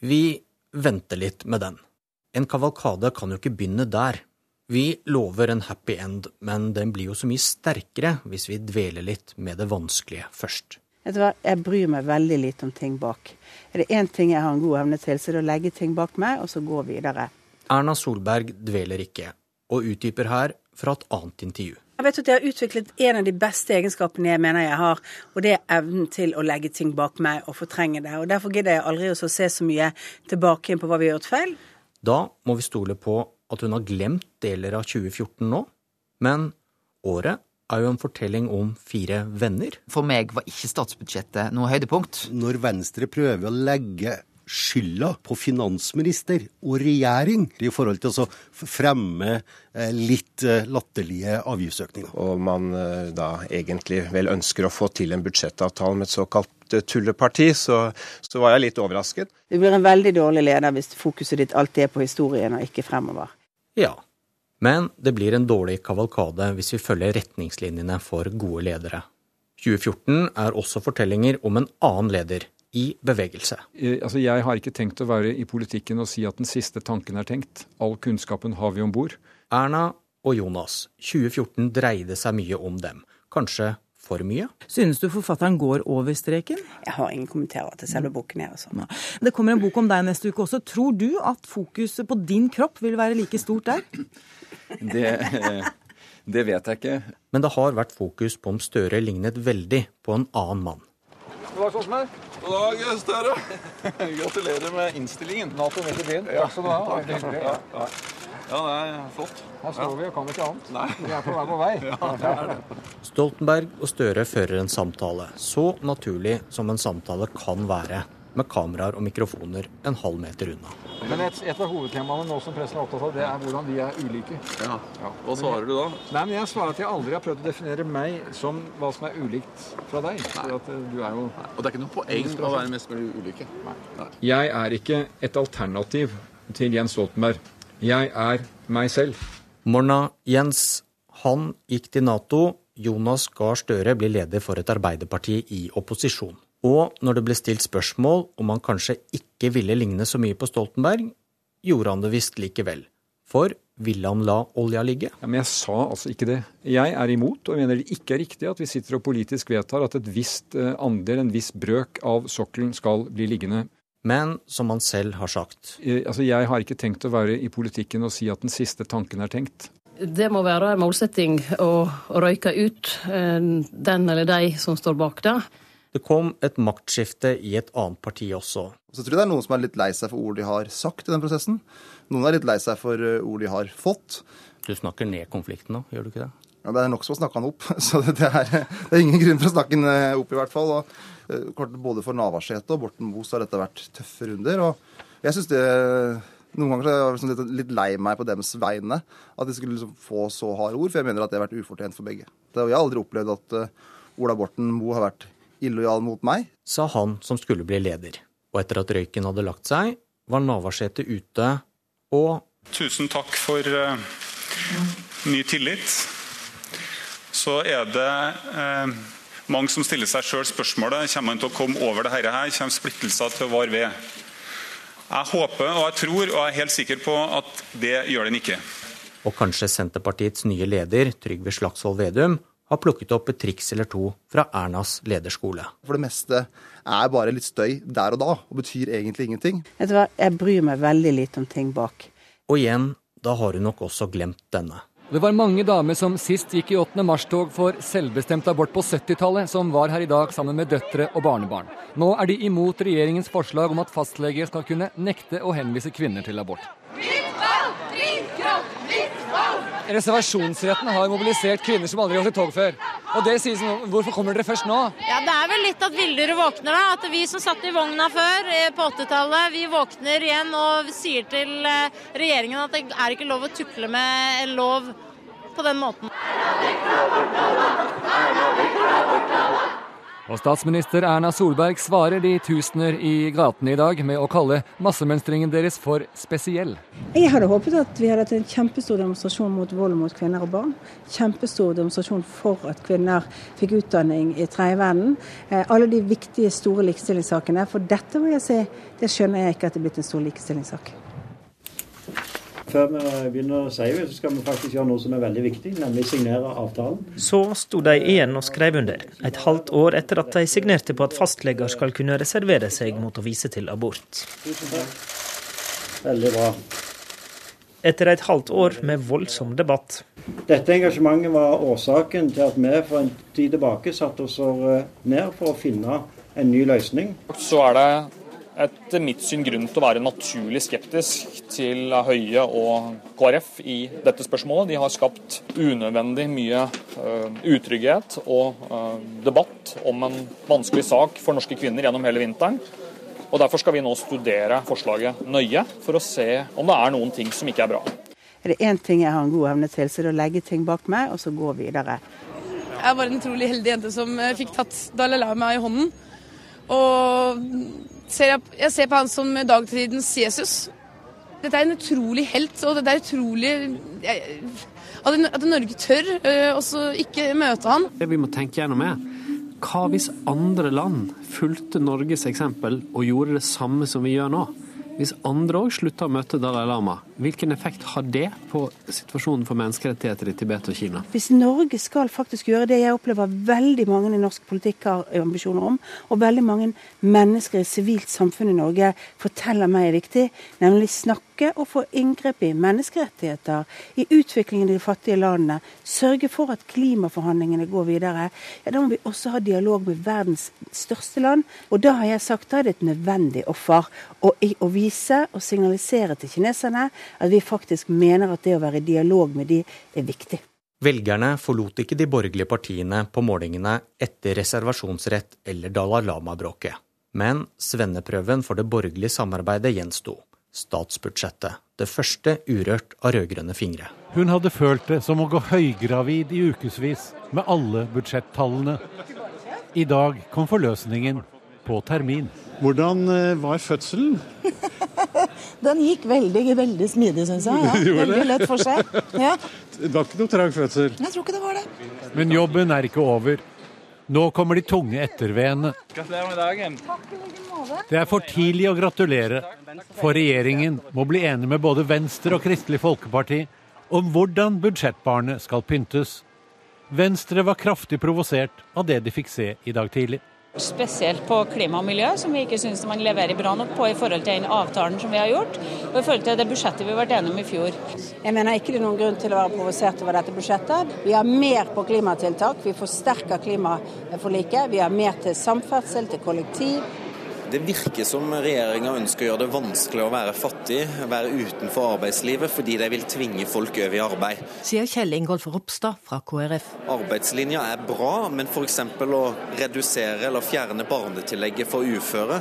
Vi venter litt med den. En kavalkade kan jo ikke begynne der. Vi lover en happy end, men den blir jo så mye sterkere hvis vi dveler litt med det vanskelige først. Vet du hva, Jeg bryr meg veldig lite om ting bak. Er det én ting jeg har en god evne til, så er det å legge ting bak meg, og så gå videre. Erna Solberg dveler ikke, og utdyper her fra et annet intervju. Jeg vet at jeg har utviklet en av de beste egenskapene jeg mener jeg har, og det er evnen til å legge ting bak meg og fortrenge det. Og Derfor gidder jeg aldri å se så mye tilbake på hva vi har gjort feil. Da må vi stole på at hun har glemt deler av 2014 nå, men året er jo en fortelling om fire venner. For meg var ikke statsbudsjettet noe høydepunkt. Når Venstre prøver å legge skylda på finansminister og regjering i forhold til å fremme eh, litt eh, latterlige avgiftsøkninger. Og man eh, da egentlig vel ønsker å få til en budsjettavtale med et såkalt tulleparti, så, så var jeg litt overrasket. Du blir en veldig dårlig leder hvis fokuset ditt alltid er på historien og ikke fremover. Ja, men det blir en dårlig kavalkade hvis vi følger retningslinjene for gode ledere. 2014 er også fortellinger om en annen leder i bevegelse. Altså, jeg har ikke tenkt å være i politikken og si at den siste tanken er tenkt. All kunnskapen har vi om bord. Erna og Jonas, 2014 dreide seg mye om dem. Kanskje for mye? Synes du forfatteren går over streken? Jeg har ingen kommentarer til selve boken. her. Altså. Det kommer en bok om deg neste uke også. Tror du at fokuset på din kropp vil være like stort der? Det, det vet jeg ikke. Men det har vært fokus på om Støre lignet veldig på en annen mann. God dag, Stoltenberg. God dag, Støre. Gratulerer med innstillingen. Nato midt i byen. Takk skal du ha. Det er Ja, ja. ja, det er flott. Her står vi og kan ikke annet. Nei. Vi er på vei på vei. Ja, det er det. Stoltenberg og Støre fører en samtale, så naturlig som en samtale kan være, med kameraer og mikrofoner en halv meter unna. Men et, et av hovedtemaene nå som pressen er opptatt av, det er hvordan vi er ulike. Ja. Hva svarer du da? Nei, men Jeg svarer at jeg aldri har prøvd å definere meg som hva som er ulikt fra deg. For at eh, du er jo... Og det er ikke noe poeng å være mest mulig ulike. Nei. Jeg er ikke et alternativ til Jens Stoltenberg. Jeg er meg selv. Morna Jens, han gikk til Nato. Jonas Gahr Støre blir leder for et Arbeiderparti i opposisjon. Og når det ble stilt spørsmål om han kanskje ikke ville ligne så mye på Stoltenberg, gjorde han det visst likevel. For ville han la olja ligge? Ja, men jeg sa altså ikke det. Jeg er imot, og mener det ikke er riktig at vi sitter og politisk vedtar at et visst eh, andel, en viss brøk av sokkelen skal bli liggende. Men som han selv har sagt. Eh, altså, Jeg har ikke tenkt å være i politikken og si at den siste tanken er tenkt. Det må være en målsetting å røyke ut eh, den eller de som står bak det. Det kom et maktskifte i et annet parti også. Så tror jeg det er noen som er litt lei seg for ord de har sagt i den prosessen. Noen er litt lei seg for eh, ord de har fått. Du snakker ned konflikten nå, gjør du ikke det? Ja, Det er nok som å snakke han opp. Så det er, det er ingen grunn for å snakke den eh, opp, i hvert fall. Og, eh, både for Navarsete og Borten Moe har dette vært tøffe runder. og jeg synes det noen ganger er jeg vært litt, lei meg på deres vegne. At de skulle liksom få så harde ord, for jeg mener at det har vært ufortjent for begge. Det, jeg har aldri opplevd at Ola Borten Moe har vært illojal mot meg. Sa han som skulle bli leder. Og etter at røyken hadde lagt seg, var Navarsete ute og Tusen takk for uh, ny tillit. Så er det uh, mange som stiller seg sjøl spørsmålet kommer man til å komme over dette her, kommer splittelser til å vare ved. Jeg håper og jeg tror og jeg er helt sikker på at det gjør den ikke. Og kanskje Senterpartiets nye leder, Trygve Slagsvold Vedum, har plukket opp et triks eller to fra Ernas lederskole. For det meste er bare litt støy der og da, og betyr egentlig ingenting. Vet du hva, jeg bryr meg veldig lite om ting bak. Og igjen, da har hun nok også glemt denne. Det var mange damer som sist gikk i 8. mars-tog for selvbestemt abort på 70-tallet, som var her i dag sammen med døtre og barnebarn. Nå er de imot regjeringens forslag om at fastleger skal kunne nekte å henvise kvinner til abort. Fritt valg! Fritt kropp! Fritt valg! Reservasjonsretten har mobilisert kvinner som aldri har gått i tog før. Og det sies Hvorfor kommer dere først nå? Ja, Det er vel litt at villdyret våkner, da. At vi som satt i vogna før, på 80-tallet, vi våkner igjen og sier til regjeringen at det er ikke lov å tukle med lov på den måten. Og statsminister Erna Solberg svarer de tusener i gatene i dag med å kalle massemønstringen deres for spesiell. Jeg hadde håpet at vi hadde hatt en kjempestor demonstrasjon mot vold mot kvinner og barn. Kjempestor demonstrasjon for at kvinner fikk utdanning i tredje verden. Eh, alle de viktige, store likestillingssakene. For dette må jeg si, det skjønner jeg ikke at det er blitt en stor likestillingssak. Før vi begynner å si det, så skal vi faktisk gjøre noe som er veldig viktig, nemlig signere avtalen. Så sto de igjen og skrev under, et halvt år etter at de signerte på at fastleger skal kunne reservere seg mot å vise til abort. Tusen takk. Veldig bra. Etter et halvt år med voldsom debatt. Dette engasjementet var årsaken til at vi for en tid tilbake satte oss ned for å finne en ny løsning. Så er det etter mitt syn grunn til å være naturlig skeptisk til Høie og KrF i dette spørsmålet. De har skapt unødvendig mye uh, utrygghet og uh, debatt om en vanskelig sak for norske kvinner gjennom hele vinteren. Og Derfor skal vi nå studere forslaget nøye for å se om det er noen ting som ikke er bra. Er det én ting jeg har en god evne til, så er det å legge ting bak meg og så gå videre. Jeg var en utrolig heldig jente som eh, fikk tatt Dalai Lama i hånden. Og ser jeg, jeg, ser på han som dagtidens Jesus. Dette er en utrolig helt, og det er utrolig jeg, at, Norge tør også ikke møte han. Det vi må tenke gjennom er hva hvis andre land fulgte Norges eksempel og gjorde det samme som vi gjør nå? Hvis andre òg slutter å møte Dalai Lama, hvilken effekt har det på situasjonen for menneskerettigheter i Tibet og Kina? Hvis Norge skal faktisk gjøre det jeg opplever veldig mange i norsk politikk har ambisjoner om, og veldig mange mennesker i sivilt samfunn i Norge forteller meg er viktig, nemlig snakke å få inngrep i menneskerettigheter, i utviklingen i de fattige landene, sørge for at klimaforhandlingene går videre, ja, da må vi også ha dialog med verdens største land. Og da har jeg sagt da er det et nødvendig offer å, å vise og signalisere til kineserne at vi faktisk mener at det å være i dialog med de er viktig. Velgerne forlot ikke de borgerlige partiene på målingene etter reservasjonsrett eller Dalai Lama-bråket. Men svenneprøven for det borgerlige samarbeidet gjensto. Statsbudsjettet. Det første urørt av rød-grønne fingre. Hun hadde følt det som å gå høygravid i ukevis med alle budsjettallene. I dag kom forløsningen på termin. Hvordan eh, var fødselen? Den gikk veldig, veldig smidig, syns jeg. Ja. Veldig lett for seg. Ja. Det var ikke noe trang fødsel? Jeg tror ikke det var det. Men jobben er ikke over. Nå kommer de tunge etterveiene. Gratulerer med dagen. Det er for tidlig å gratulere, for regjeringen må bli enig med både Venstre og Kristelig Folkeparti om hvordan budsjettbarnet skal pyntes. Venstre var kraftig provosert av det de fikk se i dag tidlig. Spesielt på klima og miljø, som vi ikke syns man leverer bra nok på i forhold til den avtalen som vi har gjort, og i forhold til det budsjettet vi ble enige om i fjor. Jeg mener ikke det er noen grunn til å være provosert over dette budsjettet. Vi har mer på klimatiltak, vi forsterker klimaforliket. Vi har mer til samferdsel, til kollektiv, det virker som regjeringa ønsker å gjøre det vanskelig å være fattig, være utenfor arbeidslivet, fordi de vil tvinge folk over i arbeid. Sier Kjell Ingolf Ropstad fra KrF. Arbeidslinja er bra, men f.eks. å redusere eller fjerne barnetillegget for uføre,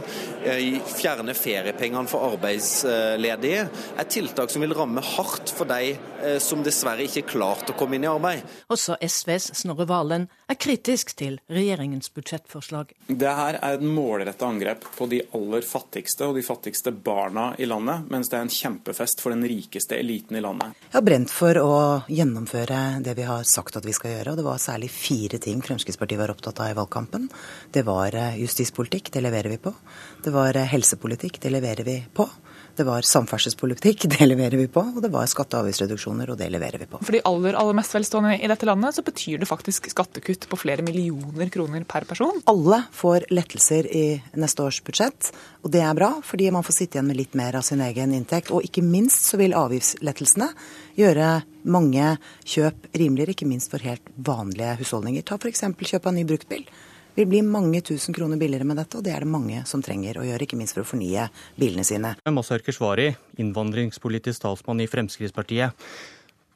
eh, fjerne feriepengene for arbeidsledige, er tiltak som vil ramme hardt for de eh, som dessverre ikke er klart å komme inn i arbeid. Også SVs Snorre Valen er kritisk til regjeringens budsjettforslag. Det her er et målretta angrep på de aller fattigste og de fattigste barna i landet, mens det er en kjempefest for den rikeste eliten i landet. Jeg har brent for å gjennomføre det vi har sagt at vi skal gjøre. og Det var særlig fire ting Fremskrittspartiet var opptatt av i valgkampen. Det var eh, justispolitikk, det leverer vi på. Det var eh, helsepolitikk, det leverer vi på. Det var samferdselspolitikk, det leverer vi på. Og det var skatte- og avgiftsreduksjoner, og det leverer vi på. For de aller, aller mest velstående i dette landet så betyr det faktisk skattekutt på flere millioner kroner per person. Alle får lettelser i neste års budsjett, og det er bra, fordi man får sitte igjen med litt mer av sin egen inntekt. Og ikke minst så vil avgiftslettelsene gjøre mange kjøp rimeligere, ikke minst for helt vanlige husholdninger. Ta f.eks. kjøp av ny bruktbil vil bli mange tusen kroner billigere med dette, og det er det mange som trenger å gjøre, ikke minst for å fornye bilene sine. Masar Keshvari, innvandringspolitisk talsmann i Fremskrittspartiet.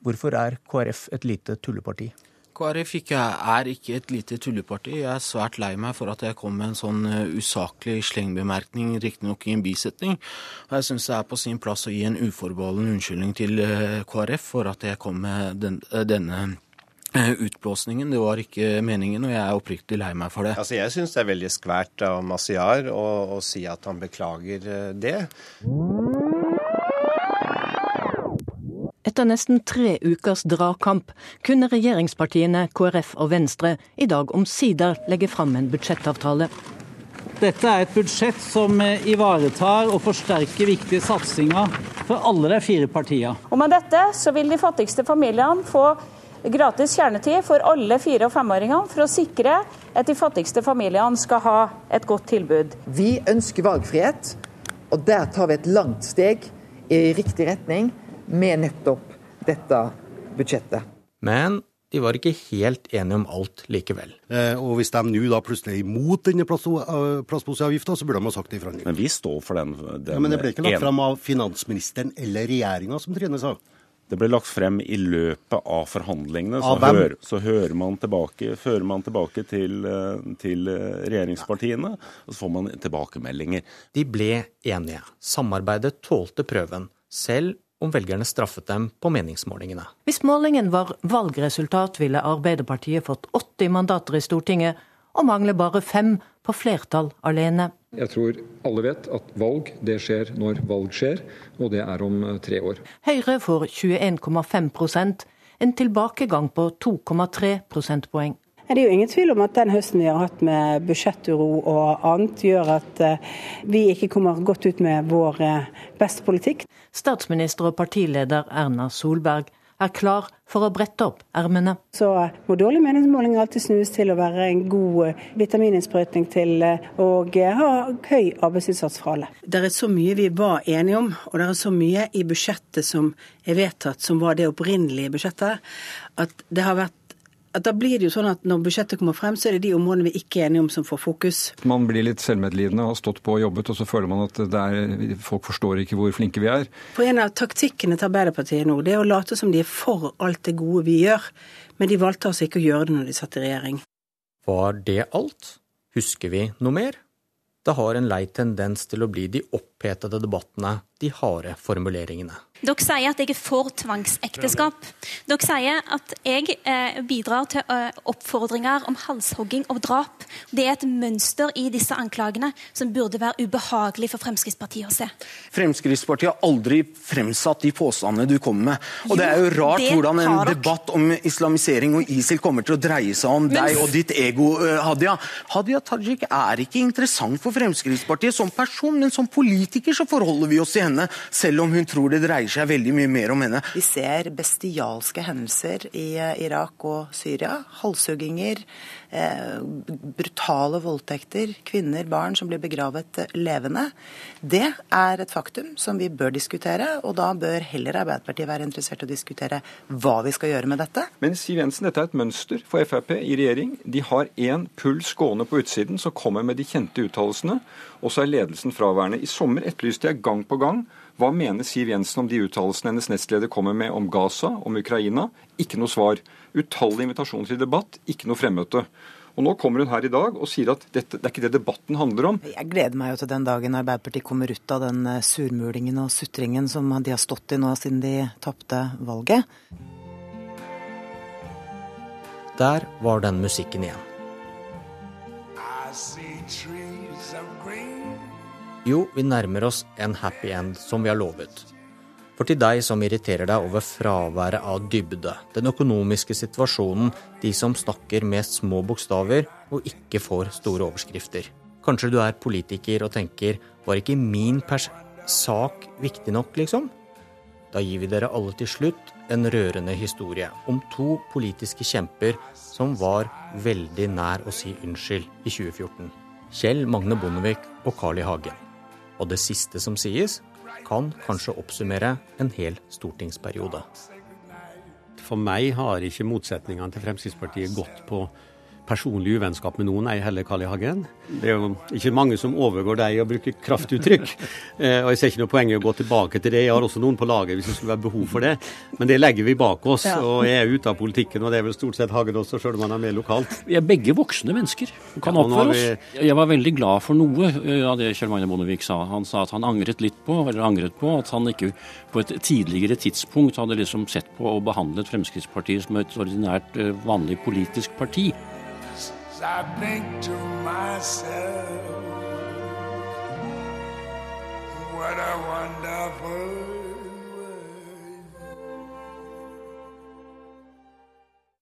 Hvorfor er KrF et lite tulleparti? KrF ikke er ikke et lite tulleparti. Jeg er svært lei meg for at jeg kom med en sånn usaklig slengbemerkning, riktignok i en bisetning. Og jeg syns det er på sin plass å gi en uforbeholden unnskyldning til KrF for at jeg kom med den, denne utblåsningen. Det var ikke meningen, og jeg er oppriktig lei meg for det. Altså, Jeg syns det er veldig skvært av Masiar å, å si at han beklager det. Etter nesten tre ukers dragkamp kunne regjeringspartiene KrF og Venstre i dag omsider legge fram en budsjettavtale. Dette er et budsjett som eh, ivaretar og forsterker viktige satsinger for alle de fire partiene. Og Med dette så vil de fattigste familiene få gratis kjernetid for alle fire- og femåringene for å sikre at de fattigste familiene skal ha et godt tilbud. Vi ønsker valgfrihet, og der tar vi et langt steg i riktig retning med nettopp dette budsjettet. Men de var ikke helt enige om alt likevel. Eh, og hvis de nå da plutselig er imot denne eh, plastposeavgifta, så burde de ha sagt det i forhandlingene. Men vi står for den. den ja, men det ble ikke lagt fram av finansministeren eller regjeringa, som Trine sa. Det ble lagt frem i løpet av forhandlingene. Så, Av hører, så hører man tilbake, fører man tilbake til, eh, til regjeringspartiene, og så får man tilbakemeldinger. De ble enige. Samarbeidet tålte prøven, selv om velgerne straffet dem på meningsmålingene. Hvis målingen var valgresultat, ville Arbeiderpartiet fått 80 mandater i Stortinget, og mangler bare fem på flertall alene. Jeg tror alle vet at valg det skjer når valg skjer, og det er om eh, tre år. Høyre får 21,5% en tilbakegang på 2,3 prosentpoeng. Det er jo ingen tvil om at den høsten vi har hatt med budsjetturo og annet, gjør at eh, vi ikke kommer godt ut med vår eh, beste politikk. Statsminister og partileder Erna Solberg er klar for å brette opp ermene. Så må dårlig meningsmåling alltid snus til å være en god eh, vitamininnsprøytning til å ha høy arbeidsinnsats for alle. Det er så mye vi var enige om, og det er så mye i budsjettet som er vedtatt som var det opprinnelige budsjettet, at det har vært da blir det jo sånn at Når budsjettet kommer frem, så er det de områdene vi ikke er enige om som får fokus. Man blir litt selvmedlidende og har stått på og jobbet, og så føler man at er, folk forstår ikke hvor flinke vi er. For En av taktikkene til Arbeiderpartiet nå, det er å late som de er for alt det gode vi gjør. Men de valgte altså ikke å gjøre det når de satt i regjering. Var det alt? Husker vi noe mer? Det har en lei tendens til å bli de opphetede debattene, de harde formuleringene. Dere sier at jeg er for tvangsekteskap. Dere sier at jeg eh, bidrar til eh, oppfordringer om halshogging og drap. Det er et mønster i disse anklagene som burde være ubehagelig for Fremskrittspartiet å se. Fremskrittspartiet har aldri fremsatt de påstandene du kommer med. Og det er jo rart hvordan en debatt om islamisering og ISIL kommer til å dreie seg om Men- deg og ditt ego, eh, Hadia. Hadia Tajik er ikke interessant for Fremskrittspartiet som person, men som politiker så forholder vi oss til henne, selv om hun tror det dreier seg veldig mye mer om henne. Vi ser bestialske hendelser i eh, Irak og Syria. Halshugginger, eh, brutale voldtekter, kvinner, barn som blir begravet eh, levende. Det er et faktum som vi bør diskutere, og da bør heller Arbeiderpartiet være interessert i å diskutere hva vi skal gjøre med dette. Men Siv Jensen, dette er et mønster for Frp i regjering. De har én puls gående på utsiden som kommer med de kjente uttalelsene, og så er ledelsen fraværende. I sommer etterlyste jeg gang på gang hva mener Siv Jensen om de uttalelsene hennes nestleder kommer med om Gaza, om Ukraina? Ikke noe svar. Utallige invitasjoner til debatt, ikke noe fremmøte. Og Nå kommer hun her i dag og sier at dette, det er ikke det debatten handler om. Jeg gleder meg jo til den dagen Arbeiderpartiet kommer ut av den eh, surmulingen og sutringen som de har stått i nå siden de tapte valget. Der var den musikken igjen. Jo, vi nærmer oss en happy end, som vi har lovet. For til deg som irriterer deg over fraværet av dybde, den økonomiske situasjonen, de som snakker med små bokstaver og ikke får store overskrifter. Kanskje du er politiker og tenker var ikke min pers sak viktig nok, liksom? Da gir vi dere alle til slutt en rørende historie om to politiske kjemper som var veldig nær å si unnskyld i 2014. Kjell Magne Bondevik og Carl I. Hagen. Og det siste som sies, kan kanskje oppsummere en hel stortingsperiode. For meg har ikke motsetningene til Fremskrittspartiet gått på personlig uvennskap med noen, ei heller Carl I. Hagen. Det er jo ikke mange som overgår deg i å bruke kraftuttrykk. Eh, og jeg ser ikke noe poeng i å gå tilbake til det. Jeg har også noen på laget hvis det skulle være behov for det. Men det legger vi bak oss. Ja. Og jeg er ute av politikken, og det er vel stort sett Hagen også, sjøl om han er med lokalt. Vi er begge voksne mennesker og kan Ja, oppføre oss. Jeg var veldig glad for noe eh, av det Kjell Magne Bondevik sa. Han sa at han angret litt på, eller angret på at han ikke på et tidligere tidspunkt hadde liksom sett på og behandlet Fremskrittspartiet som et ordinært eh, vanlig politisk parti. I think to myself, what a wonderful